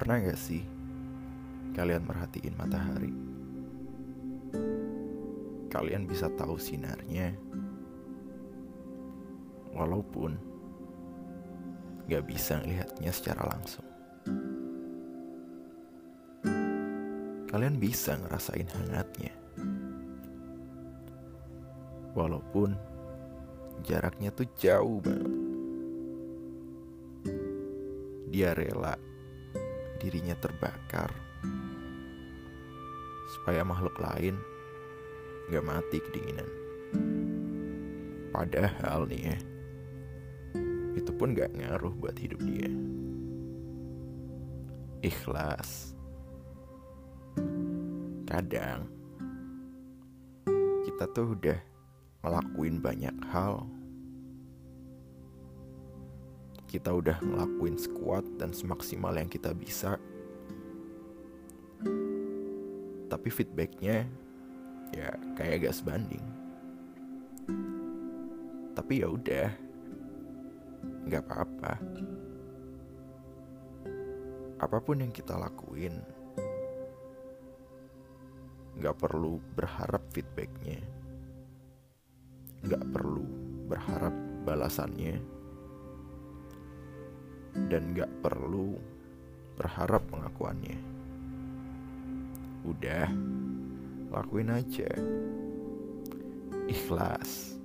Pernah gak sih kalian merhatiin matahari? Kalian bisa tahu sinarnya, walaupun gak bisa ngelihatnya secara langsung. Kalian bisa ngerasain hangatnya, walaupun jaraknya tuh jauh banget. Dia rela dirinya terbakar supaya makhluk lain gak mati kedinginan. Padahal nih ya, itu pun gak ngaruh buat hidup dia. Ikhlas. Kadang kita tuh udah ngelakuin banyak hal. Kita udah ngelakuin sekuat dan semaksimal yang kita bisa. Tapi feedbacknya ya kayak gak sebanding. Tapi ya udah, nggak apa-apa. Apa pun yang kita lakuin, nggak perlu berharap feedbacknya, nggak perlu berharap balasannya, dan nggak perlu berharap pengakuannya. Udah, lakuin aja. Ikhlas.